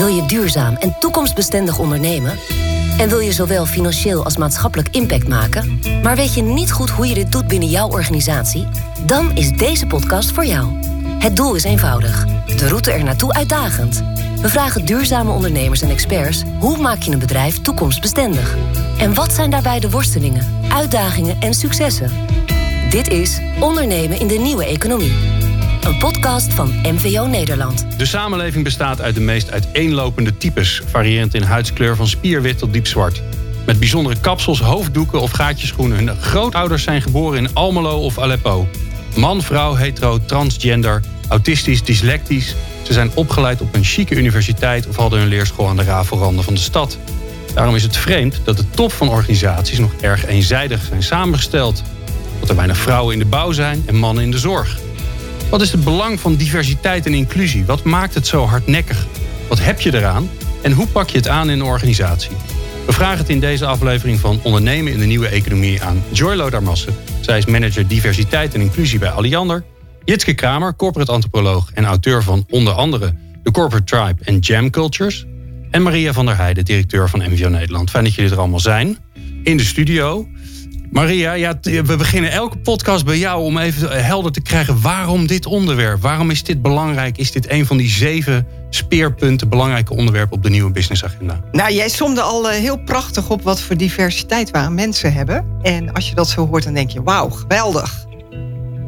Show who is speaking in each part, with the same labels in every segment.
Speaker 1: Wil je duurzaam en toekomstbestendig ondernemen? En wil je zowel financieel als maatschappelijk impact maken, maar weet je niet goed hoe je dit doet binnen jouw organisatie? Dan is deze podcast voor jou. Het doel is eenvoudig, de route er naartoe uitdagend. We vragen duurzame ondernemers en experts hoe maak je een bedrijf toekomstbestendig? En wat zijn daarbij de worstelingen, uitdagingen en successen? Dit is Ondernemen in de Nieuwe Economie. Een podcast van MVO Nederland.
Speaker 2: De samenleving bestaat uit de meest uiteenlopende types, variërend in huidskleur van spierwit tot diepzwart. Met bijzondere kapsels, hoofddoeken of gaatjeschoenen. Hun grootouders zijn geboren in Almelo of Aleppo. Man, vrouw, hetero, transgender, autistisch, dyslectisch. Ze zijn opgeleid op een chique universiteit of hadden hun leerschool aan de rafelranden van de stad. Daarom is het vreemd dat de top van organisaties nog erg eenzijdig zijn samengesteld. Dat er weinig vrouwen in de bouw zijn en mannen in de zorg. Wat is het belang van diversiteit en inclusie? Wat maakt het zo hardnekkig? Wat heb je eraan? En hoe pak je het aan in een organisatie? We vragen het in deze aflevering van Ondernemen in de Nieuwe Economie aan Joy Lodarmassen. Zij is manager diversiteit en inclusie bij Alliander. Jitske Kramer, corporate antropoloog en auteur van onder andere The Corporate Tribe en Jam Cultures. En Maria van der Heijden, directeur van MVO Nederland. Fijn dat jullie er allemaal zijn. In de studio Maria, ja, we beginnen elke podcast bij jou om even helder te krijgen waarom dit onderwerp. Waarom is dit belangrijk? Is dit een van die zeven speerpunten, belangrijke onderwerpen op de nieuwe businessagenda?
Speaker 3: Nou, jij somde al eh, heel prachtig op wat voor diversiteit we aan mensen hebben. En als je dat zo hoort, dan denk je, wauw, geweldig.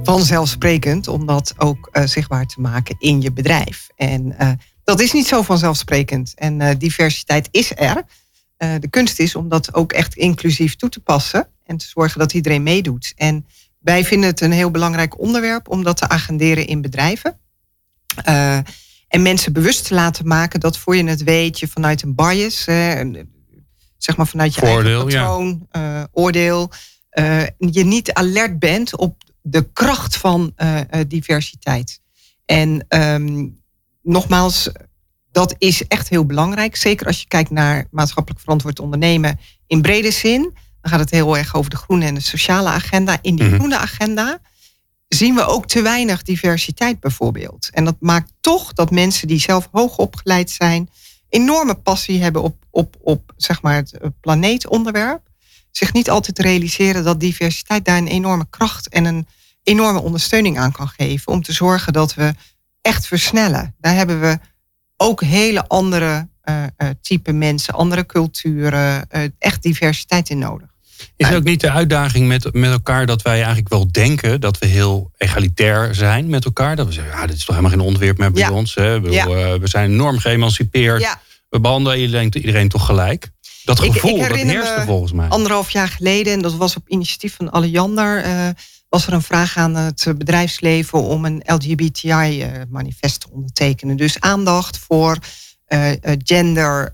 Speaker 3: Vanzelfsprekend om dat ook uh, zichtbaar te maken in je bedrijf. En uh, dat is niet zo vanzelfsprekend. En diversiteit is er. de kunst is om dat ook echt inclusief toe te passen en te zorgen dat iedereen meedoet. En wij vinden het een heel belangrijk onderwerp om dat te agenderen in bedrijven. Uh, en mensen bewust te laten maken dat voor je het weet, je vanuit een bias, zeg maar vanuit je
Speaker 2: Voordeel,
Speaker 3: eigen patroon, ja. uh, oordeel, uh, je niet alert bent op de kracht van diversiteit. En um, nogmaals, dat is echt heel belangrijk. Zeker als je kijkt naar maatschappelijk verantwoord ondernemen in brede zin. Dan gaat het heel erg over de groene en de sociale agenda. In die mhm. groene agenda zien we ook te weinig diversiteit bijvoorbeeld. En dat maakt toch dat mensen die zelf hoog opgeleid zijn, enorme passie hebben op, op, op zeg maar het planeetonderwerp, zich niet altijd realiseren dat diversiteit daar een enorme kracht en een enorme ondersteuning aan kan geven om te zorgen dat we echt versnellen. Daar hebben we ook hele andere uh, uh, type mensen, andere culturen, uh, echt diversiteit in nodig.
Speaker 2: Is het ook niet de uitdaging met, met elkaar dat wij eigenlijk wel denken dat we heel egalitair zijn met elkaar? Dat we zeggen, ja, dit is toch helemaal geen onderwerp meer bij ons. Hè? Ja. uh, we zijn enorm geëmancipeerd. Ja. We behandelen iedereen, iedereen toch gelijk. Dat gevoel, ik, ik dat heerste volgens mij.
Speaker 3: Anderhalf jaar geleden, en dat was op initiatief van Alliander, uh, was er een vraag aan het bedrijfsleven om een LGBTI-manifest te ondertekenen. Dus aandacht voor uh, gender,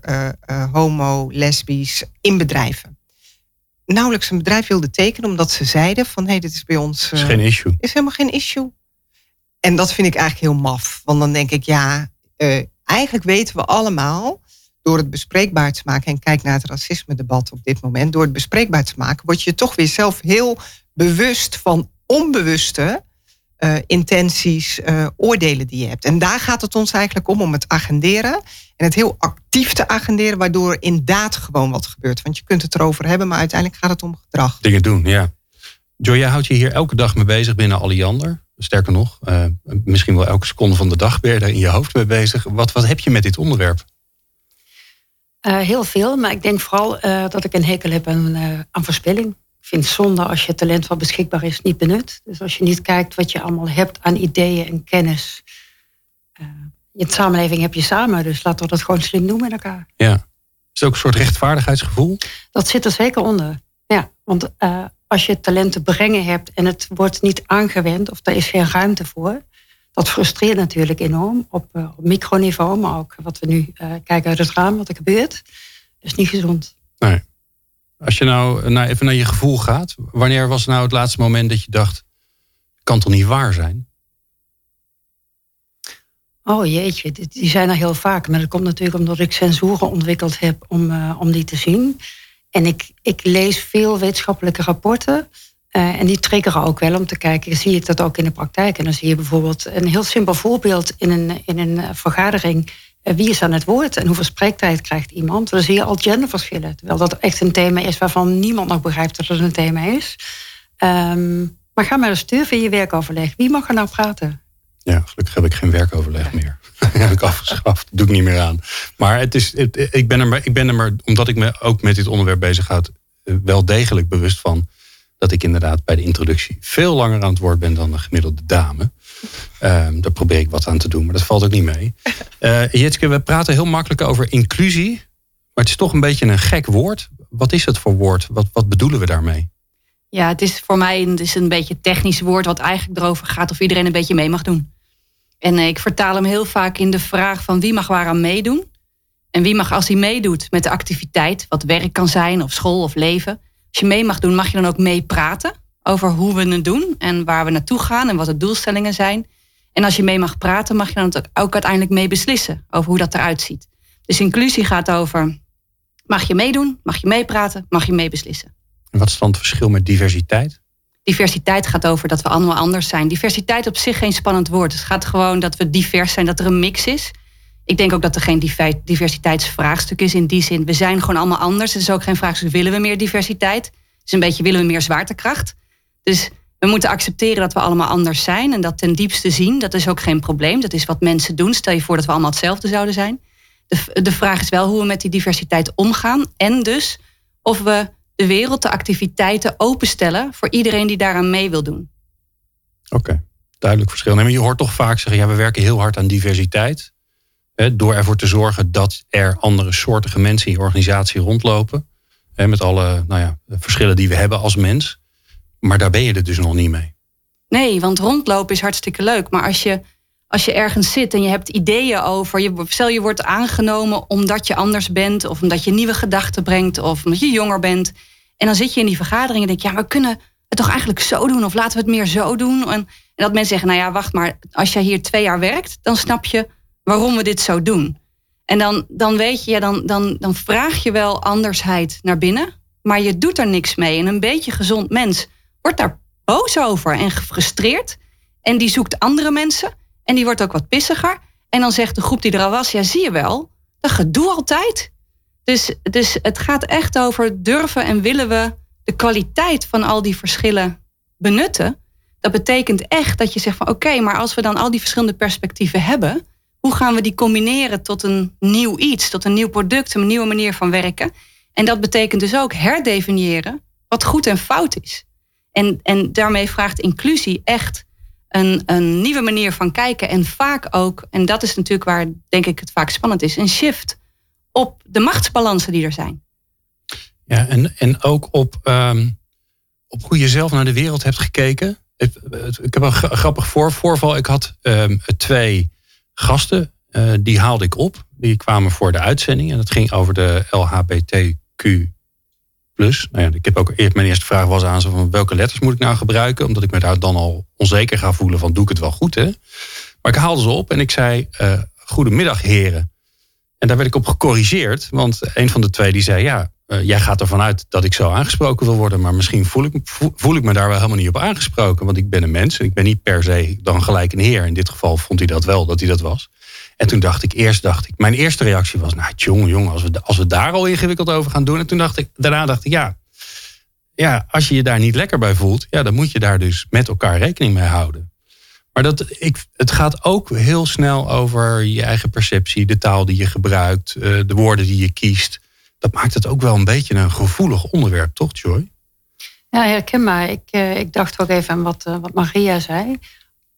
Speaker 3: homo, lesbisch in bedrijven nauwelijks een bedrijf wilde tekenen, omdat ze zeiden van hé, hey, dit is bij ons.
Speaker 2: is geen issue.
Speaker 3: Is helemaal geen issue. En dat vind ik eigenlijk heel maf. Want dan denk ik, ja, uh, eigenlijk weten we allemaal, door het bespreekbaar te maken, en kijk naar het racisme-debat op dit moment, door het bespreekbaar te maken, word je toch weer zelf heel bewust van onbewuste uh, intenties, uh, oordelen die je hebt. En daar gaat het ons eigenlijk om, om het agenderen. En het heel actief te agenderen, waardoor inderdaad gewoon wat gebeurt. Want je kunt het erover hebben, maar uiteindelijk gaat het om gedrag.
Speaker 2: Dingen doen, ja. Joy, jij houdt je hier elke dag mee bezig binnen Alliander. Sterker nog, uh, misschien wel elke seconde van de dag ben je daar in je hoofd mee bezig. Wat, wat heb je met dit onderwerp?
Speaker 4: heel veel, maar ik denk vooral dat ik een hekel heb aan, aan verspilling vind het zonde als je talent wat beschikbaar is niet benut. Dus als je niet kijkt wat je allemaal hebt aan ideeën en kennis. Uh, in de samenleving heb je samen, dus laten we dat gewoon slim doen met elkaar.
Speaker 2: Ja. Is het ook een soort rechtvaardigheidsgevoel?
Speaker 4: Dat zit er zeker onder. Ja, want uh, als je talenten brengen hebt en het wordt niet aangewend of er is geen ruimte voor, dat frustreert natuurlijk enorm op, uh, op microniveau, maar ook wat we nu kijken uit het raam, wat er gebeurt. Dat is niet gezond.
Speaker 2: Nee. Als je nou naar, even naar je gevoel gaat, wanneer was nou het laatste moment dat je dacht, kan toch niet waar zijn?
Speaker 4: Oh jeetje, die zijn er heel vaak. Maar dat komt natuurlijk omdat ik sensoren ontwikkeld heb om, uh, om die te zien. En ik, ik lees veel wetenschappelijke rapporten. Uh, en die triggeren ook wel om te kijken, zie ik dat ook in de praktijk? En dan zie je bijvoorbeeld een heel simpel voorbeeld in een, in een vergadering wie is aan het woord en hoeveel spreektijd krijgt iemand. Dan zie je al genderverschillen. Terwijl dat echt een thema is waarvan niemand nog begrijpt dat het een thema is. Ehm, maar ga maar eens durven in je werkoverleg. Wie mag er nou praten?
Speaker 2: Ja, gelukkig heb ik geen werkoverleg meer. heb ik afgeschaft. doe ik niet meer aan. Maar het is, ik, ben er maar, ik ben er maar, omdat ik me ook met dit onderwerp bezighoud, eh, wel degelijk bewust van dat ik inderdaad bij de introductie veel langer aan het woord ben dan een gemiddelde dame. Um, daar probeer ik wat aan te doen, maar dat valt ook niet mee. Uh, Jitske, we praten heel makkelijk over inclusie, maar het is toch een beetje een gek woord. Wat is het voor woord? Wat, wat bedoelen we daarmee?
Speaker 5: Ja, het is voor mij een, het is een beetje technisch woord wat eigenlijk erover gaat of iedereen een beetje mee mag doen. En eh, ik vertaal hem heel vaak in de vraag van wie mag waaraan meedoen. En wie mag als hij meedoet met de activiteit, wat werk kan zijn of school of leven. Als je mee mag doen, mag je dan ook meepraten over hoe we het doen en waar we naartoe gaan en wat de doelstellingen zijn. En als je mee mag praten, mag je dan ook uiteindelijk mee beslissen over hoe dat eruit ziet. Dus inclusie gaat over, mag je meedoen, mag je meepraten, mag je meebeslissen.
Speaker 2: En wat is dan het verschil met diversiteit?
Speaker 5: Diversiteit gaat over dat we allemaal anders zijn. Diversiteit op zich geen spannend woord. Het gaat gewoon dat we divers zijn, dat er een mix is. Ik denk ook dat er geen diversiteitsvraagstuk is in die zin. We zijn gewoon allemaal anders. Het is ook geen vraagstuk, willen we meer diversiteit? Het is een beetje, willen we meer zwaartekracht? Dus we moeten accepteren dat we allemaal anders zijn. En dat ten diepste zien, dat is ook geen probleem. Dat is wat mensen doen. Stel je voor dat we allemaal hetzelfde zouden zijn. De, de vraag is wel hoe we met die diversiteit omgaan. En dus of we de wereld, de activiteiten openstellen voor iedereen die daaraan mee wil doen.
Speaker 2: Oké, duidelijk verschil. Nee, je hoort toch vaak zeggen, ja, we werken heel hard aan diversiteit. Hè, door ervoor te zorgen dat er andere soortige mensen in je organisatie rondlopen. Hè, met alle nou ja, verschillen die we hebben als mens. Maar daar ben je er dus nog niet mee.
Speaker 5: Nee, want rondlopen is hartstikke leuk. Maar als je, als je ergens zit en je hebt ideeën over. Je, stel je wordt aangenomen omdat je anders bent. Of omdat je nieuwe gedachten brengt. Of omdat je jonger bent. En dan zit je in die vergadering en denk je, ja, we kunnen het toch eigenlijk zo doen? Of laten we het meer zo doen? En, dat mensen zeggen, nou ja, wacht maar. Als jij hier twee jaar werkt, dan snap je waarom we dit zo doen. En dan, dan weet je, dan, dan, dan vraag je wel andersheid naar binnen. Maar je doet er niks mee. En een beetje gezond mens wordt daar boos over en gefrustreerd. En die zoekt andere mensen. En die wordt ook wat pissiger. En dan zegt de groep die er al was: Ja, zie je wel, dat gedoe altijd. Dus, dus het gaat echt over durven en willen we de kwaliteit van al die verschillen benutten. Dat betekent echt dat je zegt van oké, maar als we dan al die verschillende perspectieven hebben, hoe gaan we die combineren tot een nieuw iets, tot een nieuw product, een nieuwe manier van werken? En dat betekent dus ook herdefiniëren wat goed en fout is. En, en daarmee vraagt inclusie echt een, een nieuwe manier van kijken. En vaak ook, en dat is natuurlijk waar denk ik het vaak spannend is, een shift op de machtsbalansen die er zijn.
Speaker 2: Ja, en, en ook op, um, op hoe je zelf naar de wereld hebt gekeken. Ik, heb een grappig voor, voorval. Ik had um, twee gasten, uh, die haalde ik op. Die kwamen voor de uitzending en dat ging over de LHBTQ plus. Nou ja, ik heb ook eerst mijn eerste vraag was aan ze van welke letters moet ik nou gebruiken, omdat ik me daar dan al onzeker ga voelen van doe ik het wel goed, hè? Maar ik haalde ze op en ik zei: uh, Goedemiddag, heren. En daar werd ik op gecorrigeerd, want een van de twee die zei: Ja, uh, jij gaat ervan uit dat ik zo aangesproken wil worden, maar misschien voel ik, voel ik me daar wel helemaal niet op aangesproken, want ik ben een mens en ik ben niet per se dan gelijk een heer. In dit geval vond hij dat wel, dat hij dat was. En toen dacht ik, eerst dacht ik, mijn eerste reactie was, nou jongen, jongen, als we, als we daar al ingewikkeld over gaan doen. En toen dacht ik, daarna dacht ik, ja, ja, als je je daar niet lekker bij voelt, ja, dan moet je daar dus met elkaar rekening mee houden. Maar dat, ik, het gaat ook heel snel over je eigen perceptie, de taal die je gebruikt, eh, de woorden die je kiest. Dat maakt het ook wel een beetje een gevoelig onderwerp, toch, Joy?
Speaker 4: Ja, herkenbaar. Ik, uh, ik dacht ook even aan wat, uh, wat Maria zei.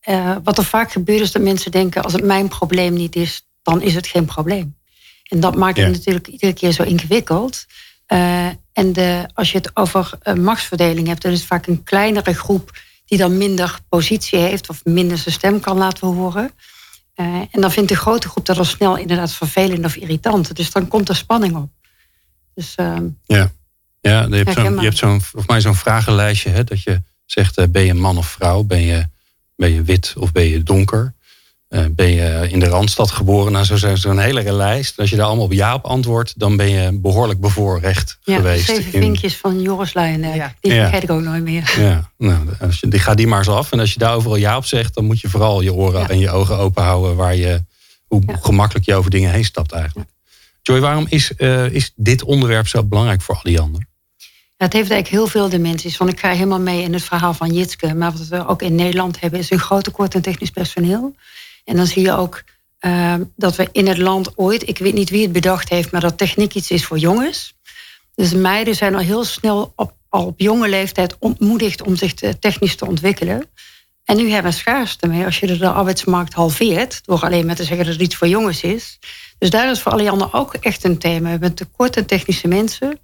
Speaker 4: Uh, wat er vaak gebeurt is dat mensen denken: als het mijn probleem niet is, dan is het geen probleem. En dat maakt het natuurlijk iedere keer zo ingewikkeld. Uh, en de, als je het over uh, machtsverdeling hebt, dan is het vaak een kleinere groep die dan minder positie heeft of minder zijn stem kan laten horen. en dan vindt de grote groep dat al snel inderdaad vervelend of irritant. Dus dan komt er spanning op. Dus, ehm,
Speaker 2: ja, ja je hebt zo'n, je hebt zo'n, volgens mij zo'n vragenlijstje, hè, dat je zegt: ben je man of vrouw? Ben je ben je wit of ben je donker? Uh, ben je in de Randstad geboren? Nou, zo'n zo hele lijst. Als je daar allemaal op ja op antwoordt, dan ben je behoorlijk bevoorrecht
Speaker 4: ja,
Speaker 2: geweest.
Speaker 4: Zeven vinkjes van Joris. Ja. Die vergeet ik ook nooit meer.
Speaker 2: Ja, nou, als je, die ga die maar eens af. En als je daar overal ja op zegt, dan moet je vooral je oren en je ogen open houden waar je, Hoe gemakkelijk je over dingen heen stapt eigenlijk. Joy, waarom is, uh, is dit onderwerp zo belangrijk voor Alliander?
Speaker 4: Het heeft eigenlijk heel veel dimensies. Want ik ga helemaal mee in het verhaal van Jitske. Maar wat we ook in Nederland hebben, is een groot tekort aan technisch personeel. En dan zie je ook uh, dat we in het land ooit, ik weet niet wie het bedacht heeft, maar dat techniek iets is voor jongens. Dus meiden zijn al heel snel op, al op jonge leeftijd ontmoedigd om zich te, technisch te ontwikkelen. En nu hebben we schaarste mee als je de arbeidsmarkt halveert, door alleen maar te zeggen dat het iets voor jongens is. Dus daar is voor Alliander ook echt een thema. We hebben tekort aan technische mensen.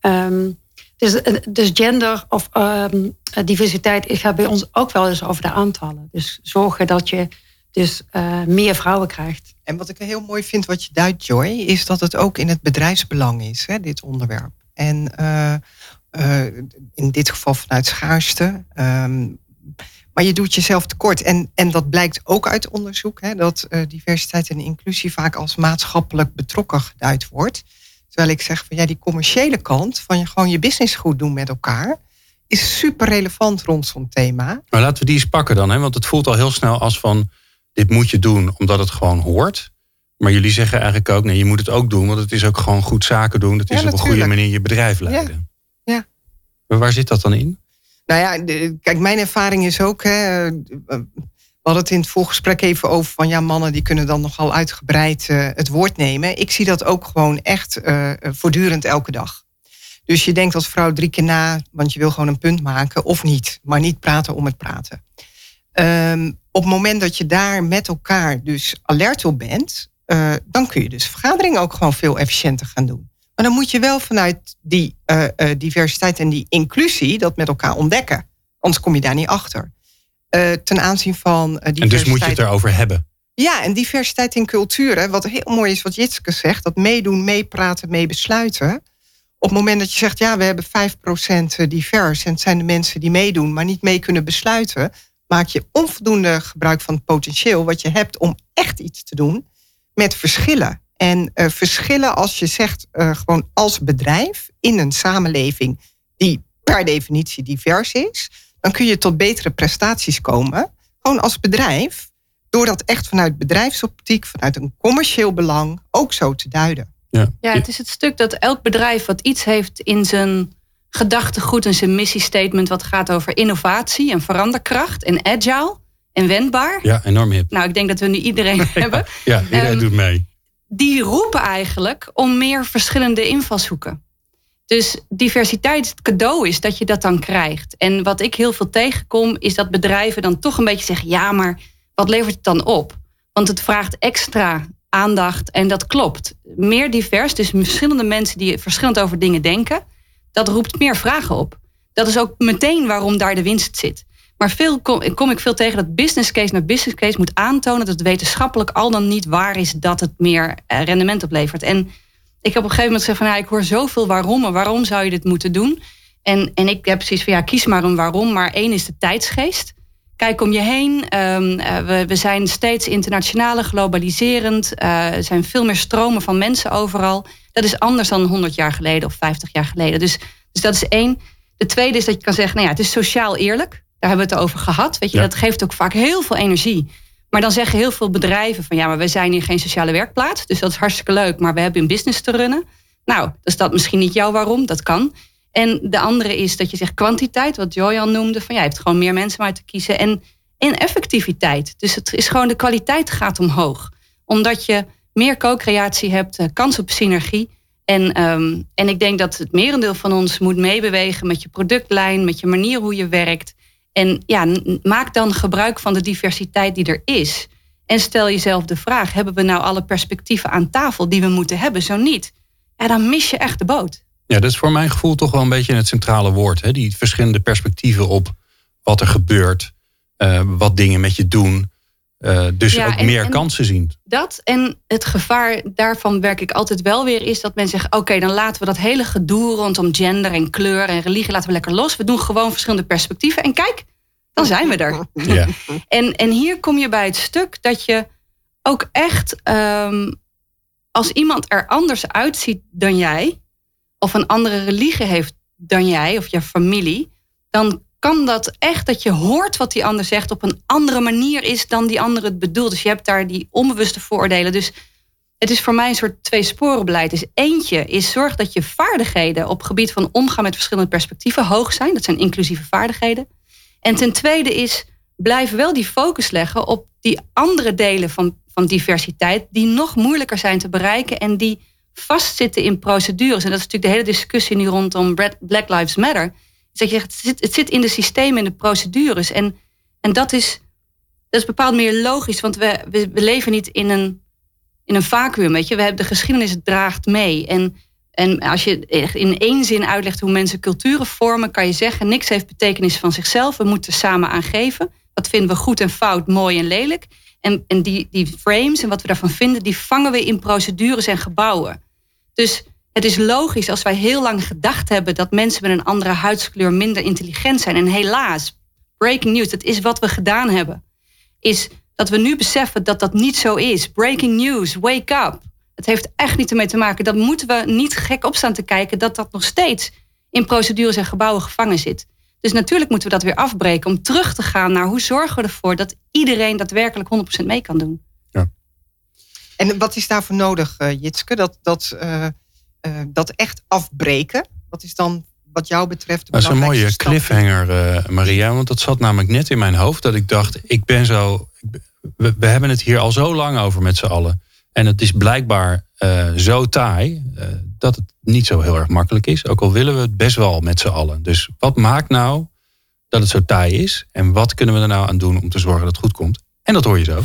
Speaker 4: Um, dus, dus, gender of um, diversiteit gaat bij ons ook wel eens over de aantallen. Dus zorgen dat je dus uh, meer vrouwen krijgt.
Speaker 3: En wat ik heel mooi vind wat je duidt, Joy, is dat het ook in het bedrijfsbelang is, hè, dit onderwerp. En uh, in dit geval vanuit schaarste. Um, maar je doet jezelf tekort. En, en dat blijkt ook uit onderzoek, hè, dat diversiteit en inclusie vaak als maatschappelijk betrokken geduid wordt. Terwijl ik zeg van ja, die commerciële kant van je gewoon je business goed doen met elkaar is super relevant rond zo'n thema.
Speaker 2: Maar laten we die eens pakken dan, hè? want het voelt al heel snel als van dit moet je doen omdat het gewoon hoort. Maar jullie zeggen eigenlijk ook, nee, je moet het ook doen, want het is ook gewoon goed zaken doen. Het is op een goede manier je bedrijf leiden.
Speaker 3: Ja. ja.
Speaker 2: Maar waar zit dat dan in?
Speaker 3: Nou ja, kijk, mijn ervaring is ook, hè, we hadden het in het voorgesprek even over van ja, mannen die kunnen dan nogal uitgebreid uh, het woord nemen. Ik zie dat ook gewoon echt uh, voortdurend elke dag. Dus je denkt als vrouw drie keer na, want je wil gewoon een punt maken of niet, maar niet praten om het praten. Um, op het moment dat je daar met elkaar dus alert op bent, dan kun je dus vergaderingen ook gewoon veel efficiënter gaan doen. Maar dan moet je wel vanuit die diversiteit en die inclusie dat met elkaar ontdekken. Anders kom je daar niet achter. Uh, ten aanzien van diversiteit.
Speaker 2: En dus moet je het erover hebben.
Speaker 3: Ja, en diversiteit in culturen. Wat heel mooi is wat Jitske zegt. Dat meedoen, meepraten, meebesluiten. Op het moment dat je zegt, ja, we hebben 5% divers. En het zijn de mensen die meedoen, maar niet mee kunnen besluiten maak je onvoldoende gebruik van het potentieel wat je hebt om echt iets te doen met verschillen. En uh, verschillen als je zegt uh, gewoon als bedrijf in een samenleving die per definitie divers is, dan kun je tot betere prestaties komen. Gewoon als bedrijf, door dat echt vanuit bedrijfsoptiek, vanuit een commercieel belang ook zo te duiden.
Speaker 5: Ja. ja, het is het stuk dat elk bedrijf wat iets heeft in zijn gedachtegoed en zijn missiestatement wat gaat over innovatie en veranderkracht en agile en wendbaar.
Speaker 2: Ja, enorm hip.
Speaker 5: Nou, ik denk dat we nu iedereen hebben.
Speaker 2: Ja, iedereen um, doet mee.
Speaker 5: Die roepen eigenlijk om meer verschillende invalshoeken. Dus diversiteit het cadeau is dat je dat dan krijgt. En wat ik heel veel tegenkom, is dat bedrijven dan toch een beetje zeggen: ja, maar wat levert het dan op? Want het vraagt extra aandacht en dat klopt. Meer divers, dus verschillende mensen die verschillend over dingen denken dat roept meer vragen op. Dat is ook meteen waarom daar de winst zit. Maar veel kom, kom, ik veel tegen dat business case naar business case moet aantonen dat het wetenschappelijk al dan niet waar is dat het meer eh, rendement oplevert. En ik heb op een gegeven moment gezegd van ja, ik hoor zoveel waarom, waarom zou je dit moeten doen? En, en ik heb precies van ja, kies maar een waarom. Maar één is de tijdsgeest. Kijk om je heen. Um, we, we, zijn steeds internationaler, globaliserend. Uh, er zijn veel meer stromen van mensen overal. Dat is anders dan 100 jaar geleden of 50 jaar geleden. Dus, dus dat is één. De tweede is dat je kan zeggen, nou ja, het is sociaal eerlijk. Daar hebben we het over gehad. Weet je, dat geeft ook vaak heel veel energie. Maar dan zeggen heel veel bedrijven van ja, maar we zijn hier geen sociale werkplaats. Dus dat is hartstikke leuk, maar we hebben een business te runnen. Nou, is dat misschien niet jouw waarom, dat kan. En de andere is dat je zegt kwantiteit, wat Joy al noemde. Van ja, je hebt gewoon meer mensen om uit te kiezen. En, effectiviteit. Dus het is gewoon de kwaliteit gaat omhoog. Omdat je meer co-creatie hebt, eh, kans op synergie. En, um, en ik denk dat het merendeel van ons moet meebewegen met je productlijn, met je manier hoe je werkt. En ja, maak dan gebruik van de diversiteit die er is. En stel jezelf de vraag: hebben we nou alle perspectieven aan tafel die we moeten hebben? Zo niet. Ja, dan mis je echt de boot.
Speaker 2: Ja, dat is voor mijn gevoel toch wel een beetje het centrale woord. Hè? Die verschillende perspectieven op wat er gebeurt, uh, wat dingen met je doen. Uh, dus ja, ook en, meer en kansen zien.
Speaker 5: Dat en het gevaar daarvan werk ik altijd wel weer is dat men zegt: oké, okay, dan laten we dat hele gedoe rondom gender en kleur en religie laten we lekker los. We doen gewoon verschillende perspectieven en kijk, dan zijn we er.
Speaker 2: Ja.
Speaker 5: En, en hier kom je bij het stuk dat je ook echt, um, als iemand er anders uitziet dan jij, of een andere religie heeft dan jij of je familie, dan kan dat echt dat je hoort wat die ander zegt op een andere manier is dan die ander het bedoelt. Dus je hebt daar die onbewuste vooroordelen. Dus het is voor mij een soort twee sporenbeleid. Dus eentje is zorg dat je vaardigheden op gebied van omgaan met verschillende perspectieven hoog zijn. Dat zijn inclusieve vaardigheden. En ten tweede is blijf wel die focus leggen op die andere delen van, van diversiteit die nog moeilijker zijn te bereiken en die vastzitten in procedures. En dat is natuurlijk de hele discussie nu rondom Black Lives Matter. Dat je het, zit, het zit in de systemen, in de procedures. En, en dat, is, dat is bepaald meer logisch, want we, we, we leven niet in een, in een vacuüm. Weet je? We hebben de geschiedenis draagt mee. En, en als je in één zin uitlegt hoe mensen culturen vormen, kan je zeggen: niks heeft betekenis van zichzelf. We moeten samen aangeven. Wat vinden we goed en fout, mooi en lelijk. En, en die, die frames en wat we daarvan vinden, die vangen we in procedures en gebouwen. Dus het is logisch als wij heel lang gedacht hebben dat mensen met een andere huidskleur minder intelligent zijn. En helaas, breaking news, dat is wat we gedaan hebben. Is dat we nu beseffen dat dat niet zo is. Breaking news, wake up. Het heeft echt niet ermee te maken. Dat moeten we niet gek opstaan te kijken dat dat nog steeds in procedures en gebouwen gevangen zit. Dus natuurlijk moeten we dat weer afbreken om terug te gaan naar hoe zorgen we ervoor dat iedereen daadwerkelijk 100% mee kan doen. Ja.
Speaker 3: En wat is daarvoor nodig, uh, Jitske? Dat, dat, uh, uh, dat echt afbreken? Wat is dan wat jou betreft de
Speaker 2: Dat is een mooie cliffhanger, Maria. Want dat zat namelijk net in mijn hoofd. Dat ik dacht, ik ben zo... we, we hebben het hier al zo lang over met z'n allen. En het is blijkbaar zo taai dat het niet zo heel erg makkelijk is. Ook al willen we het best wel met z'n allen. Dus wat maakt nou dat het zo taai is? En wat kunnen we er nou aan doen om te zorgen dat het goed komt? En dat hoor je zo.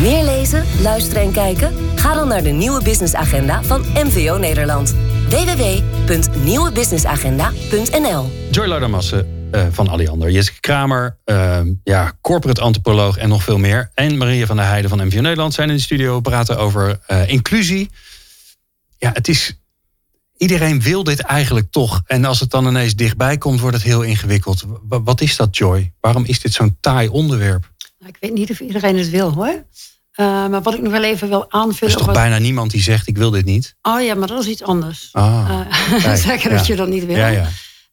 Speaker 1: Meer lezen, luisteren en kijken? Ga dan naar de nieuwe businessagenda van MVO Nederland. www.nieuwebusinessagenda.nl
Speaker 2: Joy Laudermassen uh, van Alliander, Jessica Kramer, uh, ja, corporate antropoloog en nog veel meer. En Maria van der Heijden van MVO Nederland zijn in de studio praten over uh, inclusie. Ja, het is iedereen wil dit eigenlijk toch. En als het dan ineens dichtbij komt, wordt het heel ingewikkeld. Wat is dat, Joy? Waarom is dit zo'n taai onderwerp?
Speaker 4: Ik weet niet of iedereen het wil hoor. Uh, maar wat ik nog wel even wil aanvullen. Er
Speaker 2: is toch
Speaker 4: wat...
Speaker 2: bijna niemand die zegt: Ik wil dit niet?
Speaker 4: Oh ja, maar dat is iets anders. Ah, uh, zeggen dat je dat niet wil. Ja, ja.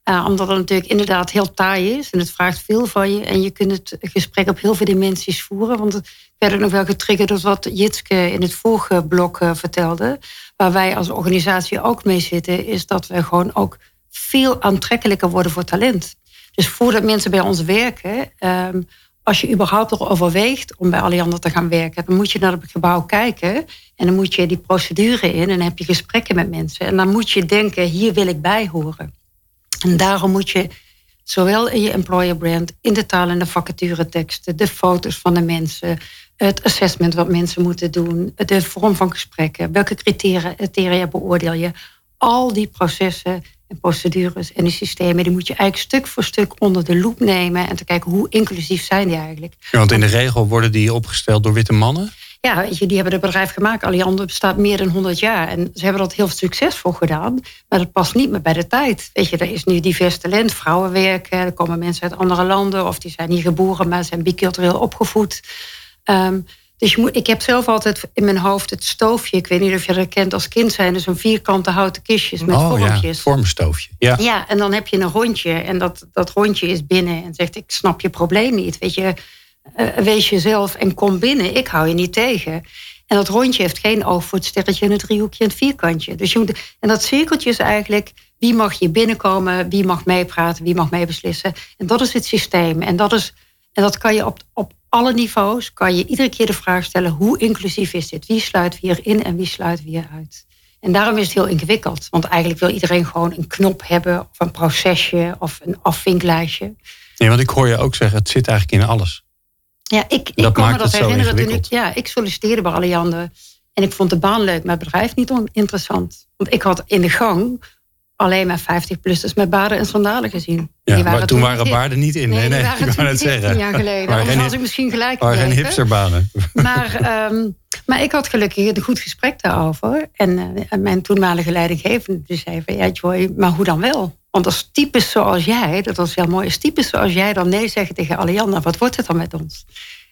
Speaker 4: Uh, omdat het natuurlijk inderdaad heel taai is en het vraagt veel van je. En je kunt het gesprek op heel veel dimensies voeren. Want het werd nog wel getriggerd door wat Jitske in het vorige blok vertelde waar wij als organisatie ook mee zitten, is dat we gewoon ook veel aantrekkelijker worden voor talent. Dus voordat mensen bij ons werken, ehm, als je überhaupt nog overweegt om bij Alliander te gaan werken, dan moet je naar het gebouw kijken en dan moet je die procedure in en dan heb je gesprekken met mensen. En dan moet je denken, hier wil ik bij horen. En daarom moet je zowel in je employer brand, in de taal en de vacatureteksten, de foto's van de mensen, het assessment wat mensen moeten doen, de vorm van gesprekken, welke criteria beoordeel je. Al die processen en procedures en die systemen, die moet je eigenlijk stuk voor stuk onder de loep nemen en te kijken hoe inclusief zijn die eigenlijk.
Speaker 2: Ja, want in de regel worden die opgesteld door witte mannen?
Speaker 4: Ja, weet je, die hebben het bedrijf gemaakt. Alliander bestaat meer dan 100 jaar. En ze hebben dat heel succesvol gedaan. Maar dat past niet meer bij de tijd. Weet je, er is nu divers talent. Vrouwen werken. Er komen mensen uit andere landen. Of die zijn niet geboren, maar zijn bicultureel opgevoed. Um, dus je moet, ik heb zelf altijd in mijn hoofd het stoofje. Ik weet niet of je dat kent als kind zijn. Dus een vierkante houten kistjes met oh, vormpjes.
Speaker 2: Ja, vormstoofje. Ja.
Speaker 4: ja, en dan heb je een rondje. En dat, dat rondje is binnen. En zegt, ik snap je probleem niet. Weet je, uh, wees jezelf en kom binnen. Ik hou je niet tegen. En dat rondje heeft geen oog voor het sterretje en het driehoekje en het vierkantje. Dus je moet, en dat cirkeltje is eigenlijk wie mag hier binnenkomen, wie mag meepraten, wie mag meebeslissen. En dat is het systeem. En dat, is, en dat kan je op, op alle niveaus, kan je iedere keer de vraag stellen, hoe inclusief is dit? Wie sluit wie erin en wie sluit wie eruit? En daarom is het heel ingewikkeld. Want eigenlijk wil iedereen gewoon een knop hebben, of een procesje, of een afvinklijstje.
Speaker 2: Nee, want ik hoor je ook zeggen, het zit eigenlijk in alles.
Speaker 4: Ja, ik, ik kan me dat herinneren. Toen ik, ja, ik solliciteerde bij Alliander. En ik vond de baan leuk, maar het bedrijf niet interessant. Want ik had in de gang alleen maar 50-plussers met baarden en sandalen gezien.
Speaker 2: Ja, maar toen waren baarden niet in. Nee, nee, nee ik wou het zeggen.
Speaker 4: jaar geleden. Anders geen, was ik misschien gelijk
Speaker 2: waren geen hipsterbanen.
Speaker 4: Maar, um, maar ik had gelukkig een goed gesprek daarover. En, uh, mijn toenmalige leidinggevende zei van... ja Joy, maar hoe dan wel? Want als types zoals jij, dat was heel mooi... als types zoals jij dan nee zeggen tegen Alianda... wat wordt het dan met ons?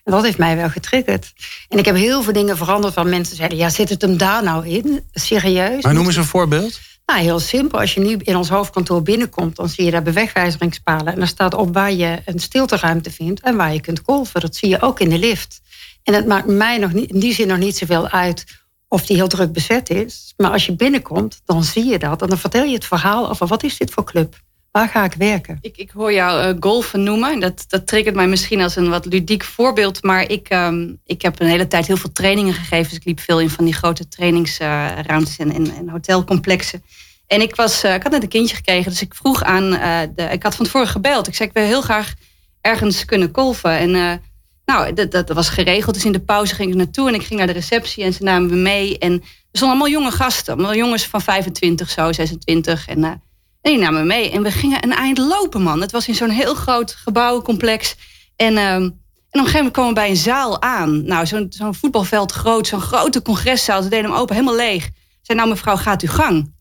Speaker 4: En dat heeft mij wel getriggerd. En ik heb heel veel dingen veranderd... van mensen zeiden, ja, zit het hem daar nou in? Serieus?
Speaker 2: Maar noem eens een voorbeeld.
Speaker 4: Nou, heel simpel. Als je nu in ons hoofdkantoor binnenkomt, dan zie je daar bewegwijzeringspalen. En daar staat op waar je een stilteruimte vindt en waar je kunt golven. Dat zie je ook in de lift. En het maakt mij nog niet, in die zin nog niet zoveel uit of die heel druk bezet is. Maar als je binnenkomt, dan zie je dat. En dan vertel je het verhaal over wat is dit voor club? Waar ga ik werken?
Speaker 5: Ik, ik hoor jou uh, golfen noemen. Dat, dat triggert mij misschien als een wat ludiek voorbeeld. Maar ik, um, ik heb een hele tijd heel veel trainingen gegeven. Dus ik liep veel in van die grote trainingsruimtes en, en, hotelcomplexen. En ik, was, uh, ik had net een kindje gekregen. Dus ik vroeg aan, de, ik had van tevoren gebeld. Ik zei, ik wil heel graag ergens kunnen golfen. En nou, dat, dat was geregeld. Dus in de pauze ging ik naartoe en ik ging naar de receptie en ze namen me mee. En er stonden allemaal jonge gasten, allemaal jongens van 25, zo 26. En, en die namen me mee. En we gingen een eind lopen, man. Het was in zo'n heel groot gebouwencomplex. En, uh, en op een gegeven moment komen we bij een zaal aan. Nou, zo'n zo'n voetbalveld groot, zo'n grote congreszaal. Ze deden hem open, helemaal leeg. Zei, nou mevrouw, gaat u gang.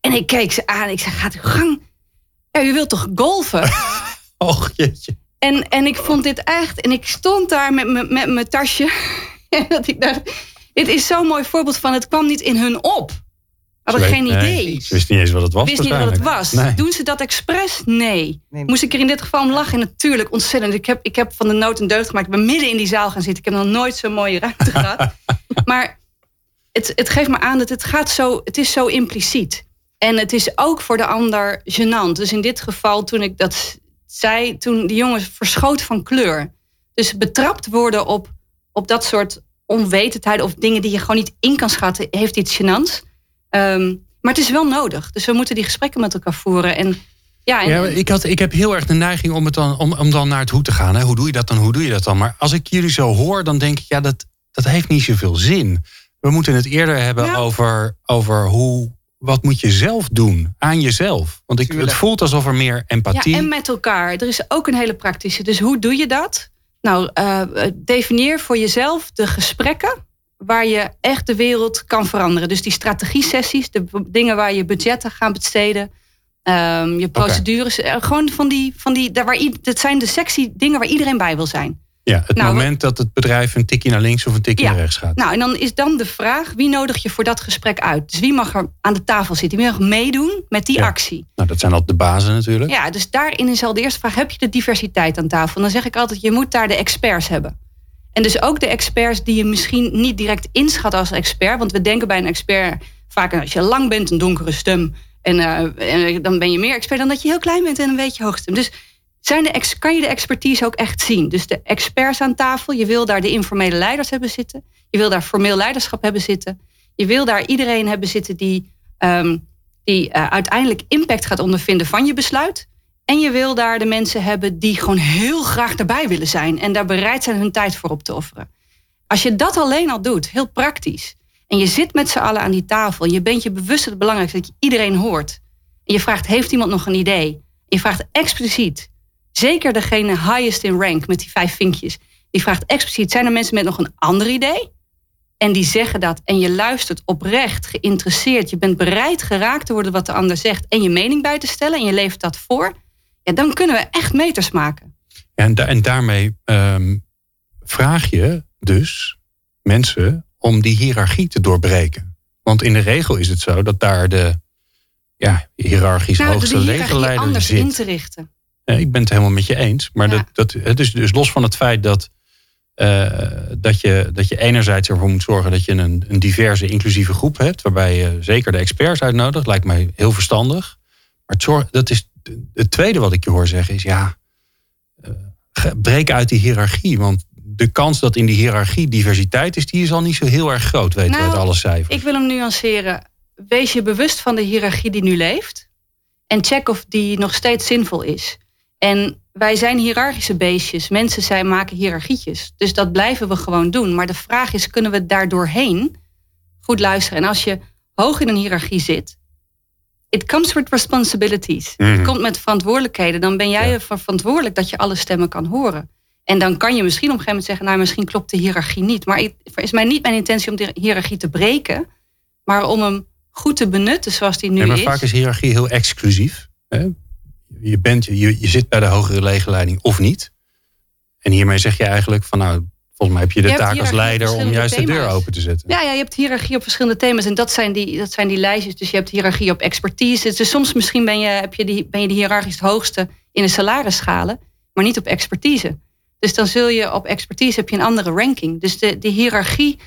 Speaker 5: En ik keek ze aan. Ik zei, gaat u gang? Ja, u wilt toch golfen?
Speaker 2: Och, jeetje.
Speaker 5: En, en ik vond dit echt. En ik stond daar met mijn tasje. En dat ik dacht, dit is zo'n mooi voorbeeld van het kwam niet in hun op. Hadden geen idee.
Speaker 2: Nee, ze wist niet eens wat het was.
Speaker 5: Wist niet wat het was. Nee. Doen ze dat expres? Nee. nee. Moest ik er in dit geval om lachen? Natuurlijk, ontzettend. Ik heb, ik heb van de nood een deugd gemaakt. Ik ben midden in die zaal gaan zitten. Ik heb nog nooit zo'n mooie ruimte gehad. Maar het, het geeft me aan dat het gaat zo, het is zo impliciet. En het is ook voor de ander gênant. Dus in dit geval, toen ik dat zij toen die jongens verschoten van kleur. Dus betrapt worden op, op dat soort onwetendheid of dingen die je gewoon niet in kan schatten, heeft iets gênants. Um, maar het is wel nodig. Dus we moeten die gesprekken met elkaar voeren. En, ja, en,
Speaker 2: ja ik, had, ik heb heel erg de neiging om, het dan, om, om dan naar het hoe te gaan. Hè. Hoe doe je dat dan? Hoe doe je dat dan? Maar als ik jullie zo hoor, dan denk ik, ja, dat, dat heeft niet zoveel zin. We moeten het eerder hebben ja. over, over hoe, wat moet je zelf doen aan jezelf? Want ik, het voelt alsof er meer empathie...
Speaker 5: Ja, en met elkaar. Er is ook een hele praktische. Dus hoe doe je dat? Nou, uh, definieer voor jezelf de gesprekken waar je echt de wereld kan veranderen. Dus die strategie-sessies, de dingen waar je budgetten gaan besteden... Um, je procedures, okay. gewoon van die, van die daar waar, dat zijn de sexy dingen waar iedereen bij wil zijn.
Speaker 2: Ja, het nou, moment dat het bedrijf een tikje naar links of een tikje ja, naar rechts gaat.
Speaker 5: Nou, en dan is dan de vraag: wie nodig je voor dat gesprek uit? Dus wie mag er aan de tafel zitten? Wie mag meedoen met die ja. actie?
Speaker 2: Nou, dat zijn altijd de bazen natuurlijk.
Speaker 5: Ja, dus daarin is al de eerste vraag: heb je de diversiteit aan tafel? En dan zeg ik altijd: je moet daar de experts hebben. En dus ook de experts die je misschien niet direct inschat als expert. Want we denken bij een expert vaak als je lang bent, een donkere stem. En, uh, en dan ben je meer expert dan dat je heel klein bent en een beetje hoog stem. Dus zijn de, kan je de expertise ook echt zien? Dus de experts aan tafel, je wil daar de informele leiders hebben zitten. Je wil daar formeel leiderschap hebben zitten. Je wil daar iedereen hebben zitten die, um, die uh, uiteindelijk impact gaat ondervinden van je besluit. En je wil daar de mensen hebben die gewoon heel graag erbij willen zijn. En daar bereid zijn hun tijd voor op te offeren. Als je dat alleen al doet, heel praktisch. En je zit met z'n allen aan die tafel. Je bent je bewust het belangrijkste dat je iedereen hoort. En je vraagt, heeft iemand nog een idee? Je vraagt expliciet, Zeker degene highest in rank met die vijf vinkjes. Die vraagt expliciet: zijn er mensen met nog een ander idee? En die zeggen dat. En je luistert oprecht, geïnteresseerd. Je bent bereid geraakt te worden wat de ander zegt. En je mening bij te stellen. En je levert dat voor. Ja, dan kunnen we echt meters maken.
Speaker 2: En, da en daarmee um, vraag je dus mensen om die hiërarchie te doorbreken. Want in de regel is het zo dat daar de ja, hiërarchisch nou, hoogste legerleider
Speaker 5: anders
Speaker 2: zit.
Speaker 5: in te richten.
Speaker 2: Ja, ik ben het helemaal met je eens. Maar ja. dat, dat, is dus los van het feit dat, uh, dat, je, dat je enerzijds ervoor moet zorgen dat je een, een diverse, inclusieve groep hebt. Waarbij je zeker de experts uitnodigt. Lijkt mij heel verstandig. Maar zorg, dat is het tweede wat ik je hoor zeggen is ja, uh, breek uit die hiërarchie. Want de kans dat in die hiërarchie diversiteit is, die is al niet zo heel erg groot, weten nou, we uit alle cijfers.
Speaker 5: Ik wil hem nuanceren. Wees je bewust van de hiërarchie die nu leeft. En check of die nog steeds zinvol is. En wij zijn hiërarchische beestjes. Mensen zijn, maken hiërarchietjes. Dus dat blijven we gewoon doen. Maar de vraag is, kunnen we daar doorheen goed luisteren? En als je hoog in een hiërarchie zit, it comes with responsibilities. Mm -hmm. Het komt met verantwoordelijkheden. Dan ben jij ja. ervoor verantwoordelijk dat je alle stemmen kan horen. En dan kan je misschien op een gegeven moment zeggen, nou misschien klopt de hiërarchie niet. Maar het is mij niet mijn intentie om de hiërarchie te breken, maar om hem goed te benutten zoals die nu
Speaker 2: ja, maar
Speaker 5: is.
Speaker 2: Vaak is hiërarchie heel exclusief. Hè? je, bent, je, je zit bij de hogere legerleiding of niet. En hiermee zeg je eigenlijk van nou, Volgens mij heb je de
Speaker 5: Je
Speaker 2: taak als leider om juist de deur open te zetten.
Speaker 5: Ja, ja, je hebt hiërarchie op verschillende thema's. En dat zijn die, dat zijn die lijstjes. Dus je hebt hiërarchie op expertise. Dus soms misschien ben je, heb je die, ben je de hiërarchisch het hoogste in de salarisschalen. Maar niet op expertise. Dus dan zul je op expertise heb je een andere ranking. Dus de, de hiërarchie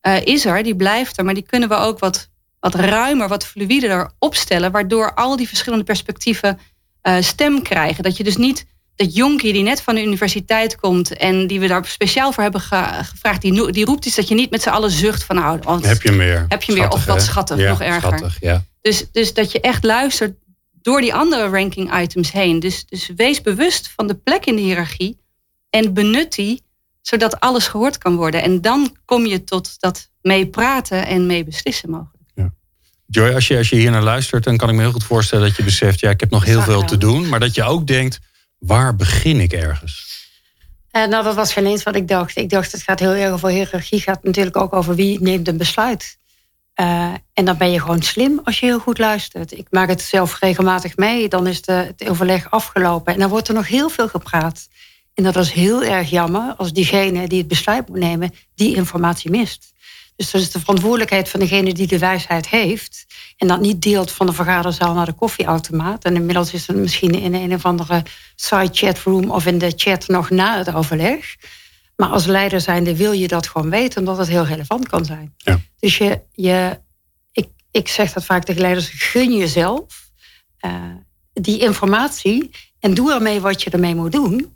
Speaker 5: eh, is er, die blijft er. Maar die kunnen we ook wat, wat ruimer, wat fluider opstellen. Waardoor al die verschillende perspectieven eh, stem krijgen. Dat je dus niet dat jonkie die net van de universiteit komt... en die we daar speciaal voor hebben ge- gevraagd... Die, die roept iets dat je niet met z'n allen zucht van... nou, want
Speaker 2: Heb je hem weer.
Speaker 5: Heb je hem weer, of wat schattig,
Speaker 2: Ja,
Speaker 5: nog erger.
Speaker 2: Schattig, ja.
Speaker 5: Dus, dus dat je echt luistert door die andere ranking items heen. Dus, dus wees bewust van de plek in de hiërarchie en benut die, zodat alles gehoord kan worden. En dan kom je tot dat mee praten en mee beslissen mogelijk.
Speaker 2: Joy, als je, als je hier naar luistert, dan kan ik me heel goed voorstellen dat je beseft, ja, ik heb nog heel veel te doen. Maar dat je ook denkt, waar begin ik ergens?
Speaker 4: Eh, nou, dat was geen eens wat ik dacht. Ik dacht, het gaat heel erg over hiërarchie. gaat natuurlijk ook over wie neemt een besluit. Eh, en dan ben je gewoon slim als je heel goed luistert. Ik maak het zelf regelmatig mee. Dan is de, het overleg afgelopen. En dan wordt er nog heel veel gepraat. En dat is heel erg jammer als diegene die het besluit moet nemen... die informatie mist. Dus dat is de verantwoordelijkheid van degene die de wijsheid heeft... en dat niet deelt van de vergaderzaal naar de koffieautomaat. En inmiddels is het misschien in een of andere side chatroom... of in de chat nog na het overleg. Maar als leider zijnde wil je dat gewoon weten... omdat het heel relevant kan zijn.
Speaker 2: Ja.
Speaker 4: Dus je, je, ik, ik zeg dat vaak tegen leiders... gun jezelf eh, die informatie... en doe ermee wat je ermee moet doen...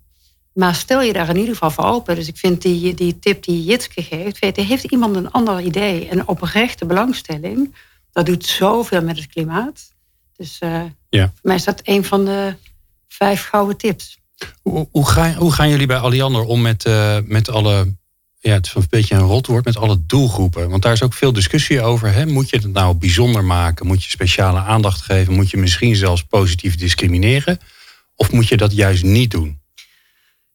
Speaker 4: Maar stel je daar in ieder geval voor open. Dus ik vind die, die tip die Jitske geeft... Weet, je, heeft iemand een ander idee, een oprechte belangstelling... dat doet zoveel met het klimaat. Dus eh,
Speaker 2: Ja.
Speaker 4: voor mij is dat een van de vijf gouden tips.
Speaker 2: Hoe, hoe, gaan, hoe gaan jullie bij Alliander om met, eh, met alle, ja, het is een beetje een rotwoord, met alle doelgroepen? Want daar is ook veel discussie over. Hè? Moet je het nou bijzonder maken? Moet je speciale aandacht geven? Moet je misschien zelfs positief discrimineren? Of moet je dat juist niet doen?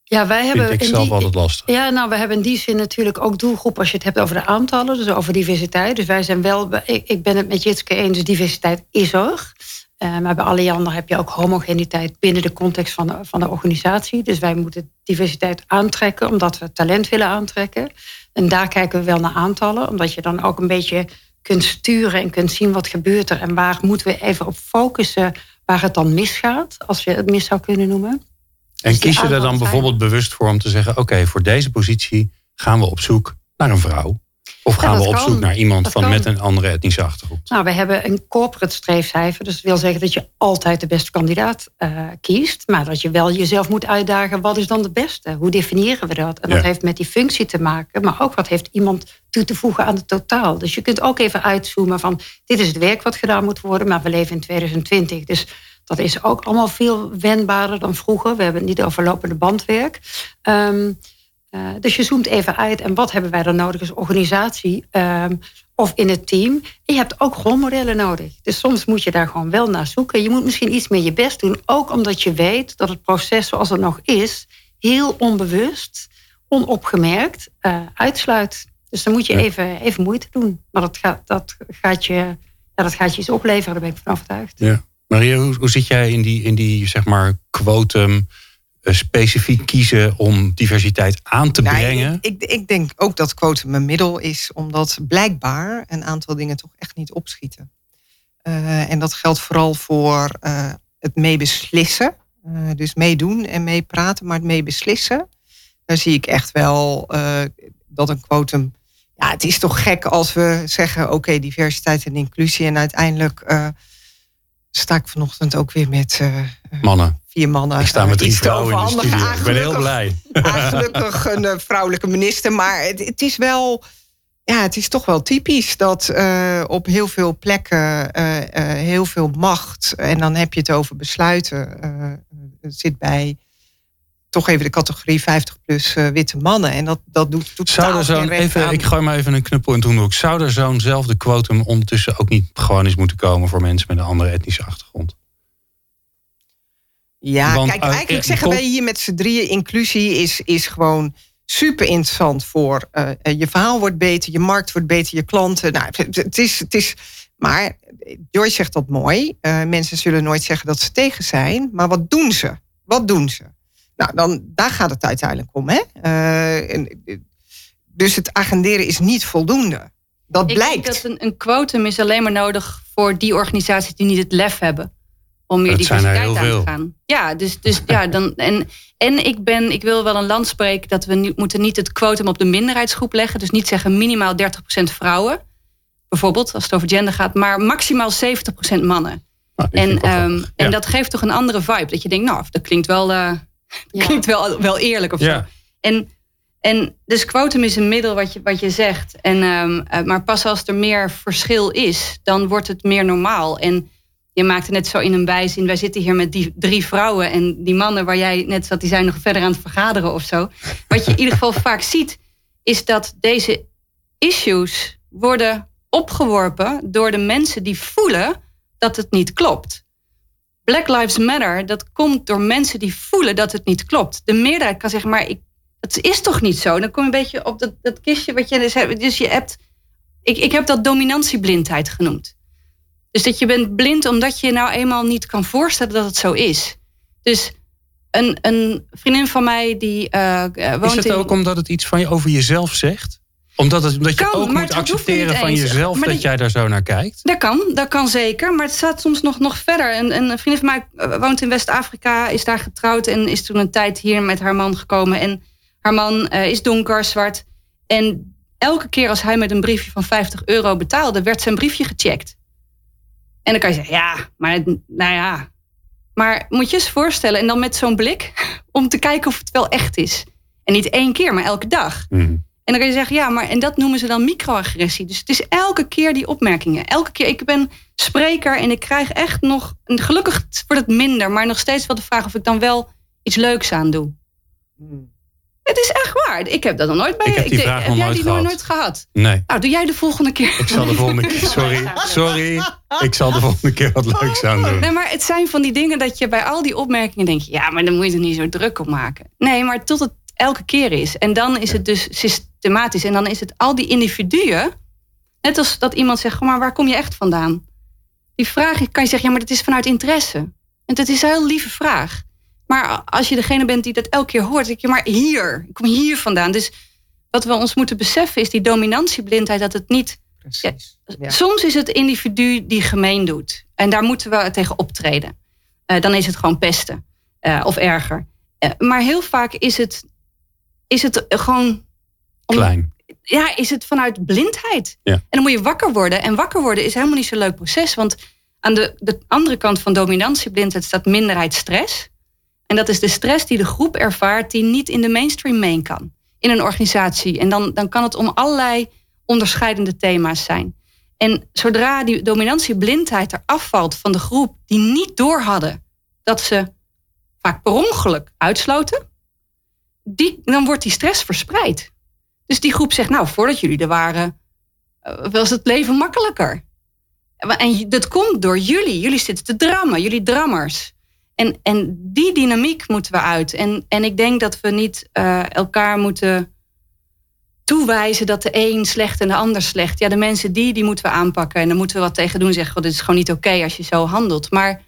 Speaker 4: Ja, wij hebben
Speaker 2: Vind ik
Speaker 4: in
Speaker 2: zelf
Speaker 4: die-
Speaker 2: altijd lastig.
Speaker 4: Ja, nou, we hebben in die zin natuurlijk ook doelgroep als je het hebt over de aantallen, dus over diversiteit. Dus wij zijn wel, ik, ik ben het met Jitske eens, diversiteit is er. Eh, maar bij Alliander heb je ook homogeniteit binnen de context van de, van de organisatie. Dus wij moeten diversiteit aantrekken, omdat we talent willen aantrekken. En daar kijken we wel naar aantallen, omdat je dan ook een beetje kunt sturen en kunt zien wat gebeurt er en waar moeten we even op focussen waar het dan misgaat, als je het mis zou kunnen noemen.
Speaker 2: En
Speaker 4: Dus
Speaker 2: kies je er dan bijvoorbeeld bewust voor om te zeggen: oké, voor deze positie gaan we op zoek naar een vrouw? Of gaan we op
Speaker 4: kan.
Speaker 2: zoek naar iemand
Speaker 4: Dat
Speaker 2: van
Speaker 4: kan.
Speaker 2: met een andere etnische achtergrond?
Speaker 4: Nou, we hebben een corporate streefcijfer. Dus dat wil zeggen dat je altijd de beste kandidaat eh, kiest. Maar dat je wel jezelf moet uitdagen. Wat is dan de beste? Hoe definiëren we dat? En dat heeft met die functie te maken. Maar ook wat heeft iemand toe te voegen aan het totaal. Dus je kunt ook even uitzoomen van... dit is het werk wat gedaan moet worden. Maar we leven in 2020. Dus dat is ook allemaal veel wendbaarder dan vroeger. We hebben het niet over lopende bandwerk. Ehm, eh, dus je zoomt even uit en wat hebben wij dan nodig als organisatie ehm, of in het team. En je hebt ook rolmodellen nodig. Dus soms moet je daar gewoon wel naar zoeken. Je moet misschien iets meer je best doen, ook omdat je weet dat het proces zoals het nog is, heel onbewust, onopgemerkt eh, uitsluit. Dus dan moet je
Speaker 2: Ja.
Speaker 4: even, even moeite doen. Maar dat gaat, dat, gaat je, ja, dat gaat je iets opleveren, daar ben ik van overtuigd.
Speaker 2: Ja. Maria, hoe, hoe zit jij in die, in die zeg maar, quotum eh, specifiek kiezen om diversiteit aan te
Speaker 3: Nou,
Speaker 2: brengen?
Speaker 3: ik, ik, ik denk ook dat quotum een middel is, omdat blijkbaar een aantal dingen toch echt niet opschieten. Eh, en dat geldt vooral voor eh, het meebeslissen. Dus meedoen en meepraten, maar het meebeslissen. Daar zie ik echt wel dat een quotum. Ja, het is toch gek als we zeggen: oké, diversiteit en inclusie. En uiteindelijk sta ik vanochtend ook weer met eh,
Speaker 2: Mannen,
Speaker 3: vier mannen.
Speaker 2: ik sta met
Speaker 3: eh,
Speaker 2: drie
Speaker 3: iets te
Speaker 2: vrouwen in de studio. Ik ben heel blij.
Speaker 3: Gelukkig een eh, vrouwelijke minister. Maar het, het is wel. Ja, het is toch wel typisch dat eh, op heel veel plekken eh, eh, heel veel macht. En dan heb je het over besluiten. eh, zit bij toch even de categorie 50 plus eh, witte mannen. En dat, dat doet totaal
Speaker 2: Zou er zo'n, even,
Speaker 3: aan.
Speaker 2: ik gooi maar even een knuppel in toen ook. Zou er zo'nzelfde quotum ondertussen ook niet gewoon eens moeten komen voor mensen met een andere etnische achtergrond?
Speaker 3: Ja,
Speaker 2: Want,
Speaker 3: kijk,
Speaker 2: eh,
Speaker 3: eigenlijk
Speaker 2: eh,
Speaker 3: zeggen wij hier met z'n drieën... inclusie is, is gewoon super interessant voor... je verhaal wordt beter, je markt wordt beter, je klanten. Nou, het, het is, het is, maar Joyce zegt dat mooi. Mensen zullen nooit zeggen dat ze tegen zijn. Maar wat doen ze? Wat doen ze? Nou, dan, daar gaat het uiteindelijk om. Hè? Eh, en, eh, dus het agenderen is niet voldoende. Dat
Speaker 5: ik
Speaker 3: blijkt.
Speaker 5: denk dat een, een quotum is alleen maar nodig voor die organisaties die niet het lef hebben om meer
Speaker 2: Dat zijn er
Speaker 5: diversiteit
Speaker 2: heel
Speaker 5: aan te
Speaker 2: veel.
Speaker 5: gaan. Ja, dus, dus ja, dan. En, en ik ben, ik wil wel een land spreken dat we niet, moeten niet het quotum op de minderheidsgroep leggen. Dus niet zeggen minimaal 30% vrouwen. Bijvoorbeeld, als het over gender gaat, maar maximaal 70% mannen.
Speaker 2: Nou,
Speaker 5: En, ehm, en dat geeft toch een andere vibe. Dat je denkt, nou, dat klinkt wel, eh,
Speaker 4: Ja.
Speaker 5: klinkt wel, wel eerlijk of zo.
Speaker 2: Ja.
Speaker 5: En, en dus quotum is een middel wat je, wat je zegt. En, ehm, eh, maar pas als er meer verschil is, dan wordt het meer normaal. En je maakte net zo in een bijzin. Wij zitten hier met die drie vrouwen. En die mannen waar jij net zat, die zijn nog verder aan het vergaderen of zo. Wat je in ieder geval vaak ziet, is dat deze issues worden opgeworpen door de mensen die voelen dat het niet klopt. Black Lives Matter, dat komt door mensen die voelen dat het niet klopt. De meerderheid kan zeggen, maar ik, het is toch niet zo. Dan kom je een beetje op dat, dat kistje wat je dus hebt. Dus je hebt, ik, ik heb dat dominantieblindheid genoemd. Dus dat je bent blind omdat je nou eenmaal niet kan voorstellen dat het zo is. Dus een, een vriendin van mij die eh, eh, woont
Speaker 2: Is het
Speaker 5: in...
Speaker 2: ook omdat het iets van je over jezelf zegt? Omdat, het, omdat je
Speaker 5: Kan,
Speaker 2: ook moet accepteren van
Speaker 5: eens.
Speaker 2: jezelf dat,
Speaker 5: dat-
Speaker 2: jij daar zo naar kijkt?
Speaker 5: Dat kan, dat kan zeker. Maar het staat soms nog, nog verder. En, en een vriendin van mij eh, woont in West-Afrika, is daar getrouwd en is toen een tijd hier met haar man gekomen. En haar man eh, is donker, zwart. En elke keer als hij met een briefje van 50 euro betaalde, werd zijn briefje gecheckt. En dan kan je zeggen, ja, maar nou ja. Maar moet je eens voorstellen, en dan met zo'n blik om te kijken of het wel echt is. En niet één keer, maar elke dag.
Speaker 2: Mhm.
Speaker 5: En dan kan je zeggen, ja, maar en dat noemen ze dan microagressie. Dus het is elke keer die opmerkingen. Elke keer, ik ben spreker en ik krijg echt nog, en gelukkig wordt het minder, maar nog steeds wel de vraag of ik dan wel iets leuks aan doe. Het is echt waar. Ik heb dat nog nooit bij
Speaker 2: Ik heb die vraag nog nooit
Speaker 5: die nog
Speaker 2: gehad.
Speaker 5: nooit gehad?
Speaker 2: Nee,
Speaker 5: Nou, doe jij de volgende keer.
Speaker 2: ik zal de volgende keer... Sorry, sorry. Ik zal de volgende keer wat leuks aan doen.
Speaker 5: Nee, maar het zijn van die dingen dat je bij al die opmerkingen denkt... ja, maar dan moet je er niet zo druk op maken. Nee, maar tot het elke keer is. En dan is het dus systematisch. En dan is het al die individuen... net als dat iemand zegt, "Goh, maar waar kom je echt vandaan? Die vraag kan je zeggen, ja, maar dat is vanuit interesse. En dat is een heel lieve vraag. Maar als je degene bent die dat elke keer hoort... denk je, maar hier, ik kom hier vandaan. Dus wat we ons moeten beseffen is die dominantieblindheid... dat het niet.
Speaker 3: Ja.
Speaker 5: Soms is het individu die gemeen doet. En daar moeten we tegen optreden. Eh, dan is het gewoon pesten. eh, of erger. Eh, maar heel vaak is het, is het gewoon. om-
Speaker 2: Klein.
Speaker 5: Ja, is het vanuit blindheid.
Speaker 2: Ja.
Speaker 5: En dan moet je wakker worden. En wakker worden is helemaal niet zo'n leuk proces. Want aan de, de andere kant van dominantieblindheid staat minderheidsstress. En dat is de stress die de groep ervaart die niet in de mainstream mee kan. In een organisatie. En dan, dan kan het om allerlei onderscheidende thema's zijn. En zodra die dominantieblindheid er afvalt van de groep die niet door hadden dat ze vaak per ongeluk uitsloten, die, dan wordt die stress verspreid. Dus die groep zegt, nou, voordat jullie er waren, eh, was het leven makkelijker. En dat komt door jullie. Jullie zitten te drammen, jullie drammers. En, en die dynamiek moeten we uit. En, en ik denk dat we niet eh, elkaar moeten toewijzen dat de een slecht en de ander slecht. Ja, de mensen die, die moeten we aanpakken. En daar moeten we wat tegen doen. Zeggen, "Goh, dit is gewoon niet oké als je zo handelt. Maar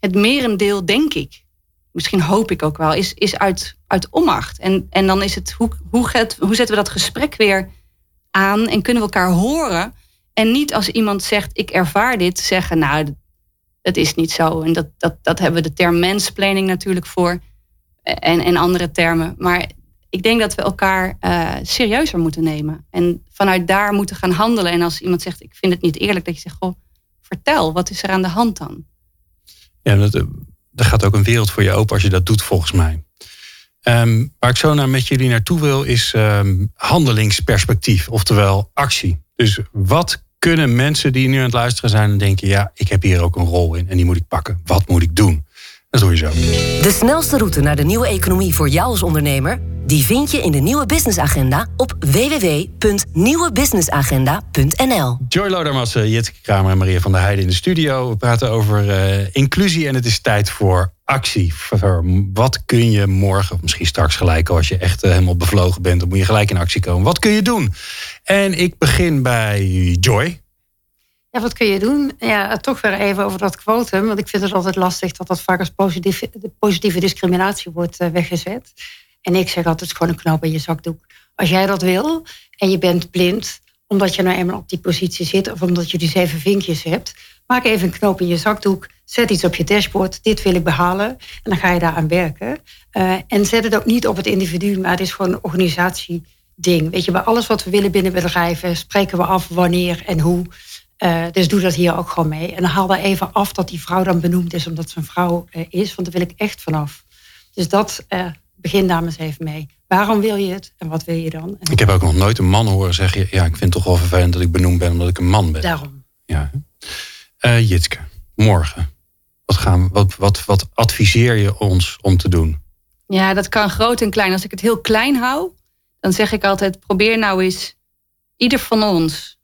Speaker 5: het merendeel, denk ik, misschien hoop ik ook wel, is, is uit, uit onmacht. En, en dan is het, hoe, hoe, hoe zetten we dat gesprek weer aan en kunnen we elkaar horen? En niet als iemand zegt, ik ervaar dit, zeggen, nou, dat- is niet zo. En dat, dat, dat hebben we de term mansplaining natuurlijk voor. En, en andere termen. Maar ik denk dat we elkaar eh, serieuzer moeten nemen. En vanuit daar moeten gaan handelen. En als iemand zegt, ik vind het niet eerlijk, dat je zegt, goh, vertel, wat is er aan de hand dan?
Speaker 2: Ja, dat, eh, er gaat ook een wereld voor je open als je dat doet, volgens mij. Ehm, waar ik zo naar met jullie naartoe wil, is ehm, handelingsperspectief, oftewel actie. Dus wat kunnen mensen die nu aan het luisteren zijn en denken: ja, ik heb hier ook een rol in en die moet ik pakken. Wat moet ik doen? Dat doe je zo.
Speaker 1: De snelste route naar de nieuwe economie voor jou als ondernemer, die vind je in de nieuwe businessagenda op www.nieuwebusinessagenda.nl.
Speaker 2: Joy Lodermassen, Jitske Kramer en Maria van der Heijden in de studio. We praten over eh, inclusie en het is tijd voor actie. Wat kun je morgen, of misschien straks gelijk als je echt eh, helemaal bevlogen bent, dan moet je gelijk in actie komen. Wat kun je doen? En ik begin bij Joy.
Speaker 4: Ja, wat kun je doen? Ja, toch weer even over dat quotum. Want ik vind het altijd lastig dat dat vaak als positieve, positieve discriminatie wordt eh, weggezet. En ik zeg altijd, gewoon een knoop in je zakdoek. Als jij dat wil en je bent blind, omdat je nou eenmaal op die positie zit of omdat je die zeven vinkjes hebt, maak even een knoop in je zakdoek, zet iets op je dashboard, dit wil ik behalen en dan ga je daaraan werken. Uh, en zet het ook niet op het individu, maar het is gewoon een organisatieding. Weet je, bij alles wat we willen binnen bedrijven spreken we af wanneer en hoe. Uh, dus doe dat hier ook gewoon mee. En haal daar even af dat die vrouw dan benoemd is omdat ze een vrouw uh, is, want daar wil ik echt vanaf. Dus dat begin daar eens even mee. Waarom wil je het en wat wil je dan?
Speaker 2: ik heb ook nog nooit een man horen zeggen: Ja, ik vind het toch wel vervelend dat ik benoemd ben omdat ik een man ben.
Speaker 4: Daarom.
Speaker 2: Ja. Uh, Jitske, morgen. Wat, gaan, wat, wat, wat adviseer je ons om te doen?
Speaker 5: Ja, dat kan groot en klein. Als ik het heel klein hou, dan zeg ik altijd: probeer nou eens ieder van ons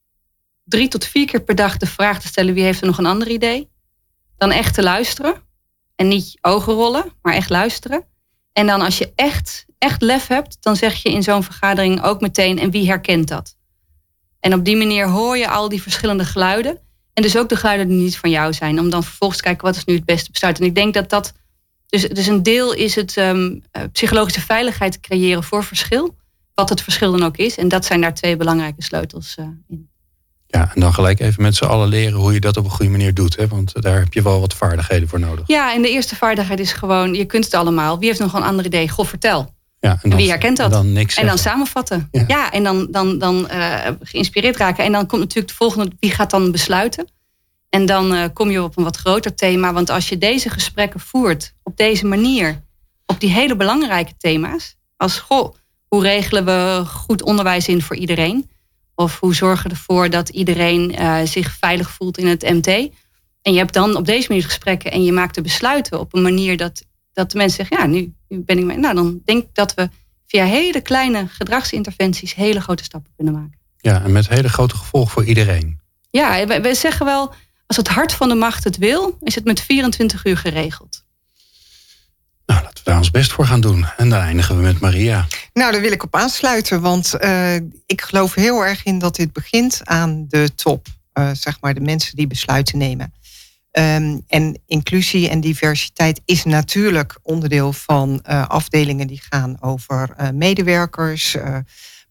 Speaker 5: drie tot vier keer per dag de vraag te stellen: wie heeft er nog een ander idee? Dan echt te luisteren. En niet ogen rollen, maar echt luisteren. En dan als je echt, echt lef hebt, dan zeg je in zo'n vergadering ook meteen en wie herkent dat? En op die manier hoor je al die verschillende geluiden. En dus ook de geluiden die niet van jou zijn. Om dan vervolgens te kijken wat is nu het beste besluit. En ik denk dat dat. Dus, dus een deel is het um, psychologische veiligheid creëren voor verschil. Wat het verschil dan ook is. En dat zijn daar twee belangrijke sleutels uh, in.
Speaker 2: Ja, en dan gelijk even met z'n allen leren hoe je dat op een goede manier doet. Hè? Want daar heb je wel wat vaardigheden voor nodig.
Speaker 5: Ja, en de eerste vaardigheid is gewoon, je kunt het allemaal. Wie heeft nog een ander idee? Goh, vertel.
Speaker 2: Ja,
Speaker 5: en, dan, wie herkent dat?
Speaker 2: En dan, niks
Speaker 5: en dan samenvatten. Ja, en dan, dan, dan uh, geïnspireerd raken. En dan komt natuurlijk de volgende, wie gaat dan besluiten? En dan uh, kom je op een wat groter thema. Want als je deze gesprekken voert op deze manier, op die hele belangrijke thema's, als goh, hoe regelen we goed onderwijs in voor iedereen? Of hoe zorgen we ervoor dat iedereen uh, zich veilig voelt in het MT? En je hebt dan op deze manier gesprekken en je maakt de besluiten op een manier dat, dat de mensen zeggen, ja, nu, nu ben ik mee. Nou, dan denk ik dat we via hele kleine gedragsinterventies hele grote stappen kunnen maken.
Speaker 2: Ja, en met hele grote gevolgen voor iedereen.
Speaker 5: Ja, we, we zeggen wel, als het hart van de macht het wil, is het met 24 uur geregeld.
Speaker 2: Nou, laten we daar ons best voor gaan doen. En dan eindigen we met Maria.
Speaker 3: Nou, daar wil ik op aansluiten. Want uh, ik geloof heel erg in dat dit begint aan de top. Uh, zeg maar de mensen die besluiten nemen. Um, en inclusie en diversiteit is natuurlijk onderdeel van uh, afdelingen die gaan over medewerkers.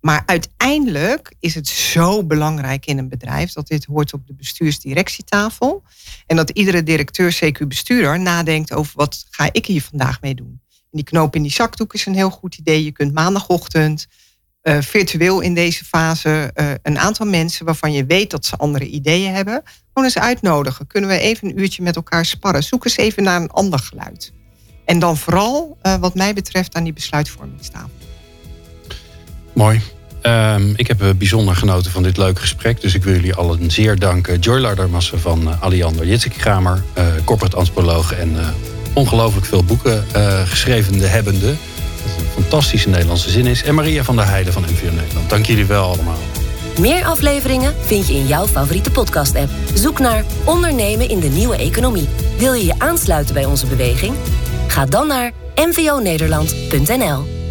Speaker 3: Maar uiteindelijk is het zo belangrijk in een bedrijf dat dit hoort op de bestuursdirectietafel. En dat iedere directeur, CQ bestuurder, nadenkt over wat ga ik hier vandaag mee doen. En die knoop in die zakdoek is een heel goed idee. Je kunt maandagochtend uh, virtueel in deze fase uh, een aantal mensen waarvan je weet dat ze andere ideeën hebben, gewoon eens uitnodigen. Kunnen we even een uurtje met elkaar sparren? Zoek eens even naar een ander geluid. En dan vooral, uh, wat mij betreft, aan die besluitvormingstafel.
Speaker 2: Mooi. Um, ik heb bijzonder genoten van dit leuke gesprek. Dus ik wil jullie allen zeer danken. Joy Lardermassen van Aliander Jitsik Kramer, corporate antropoloog en ongelooflijk veel boeken uh, geschreven hebbende. Dat een fantastische Nederlandse zin is. En Maria van der Heijden van NVO Nederland. Dank jullie wel allemaal.
Speaker 1: Meer afleveringen vind je in jouw favoriete podcast-app. Zoek naar Ondernemen in de Nieuwe Economie. Wil je je aansluiten bij onze beweging? Ga dan naar nvonederland.nl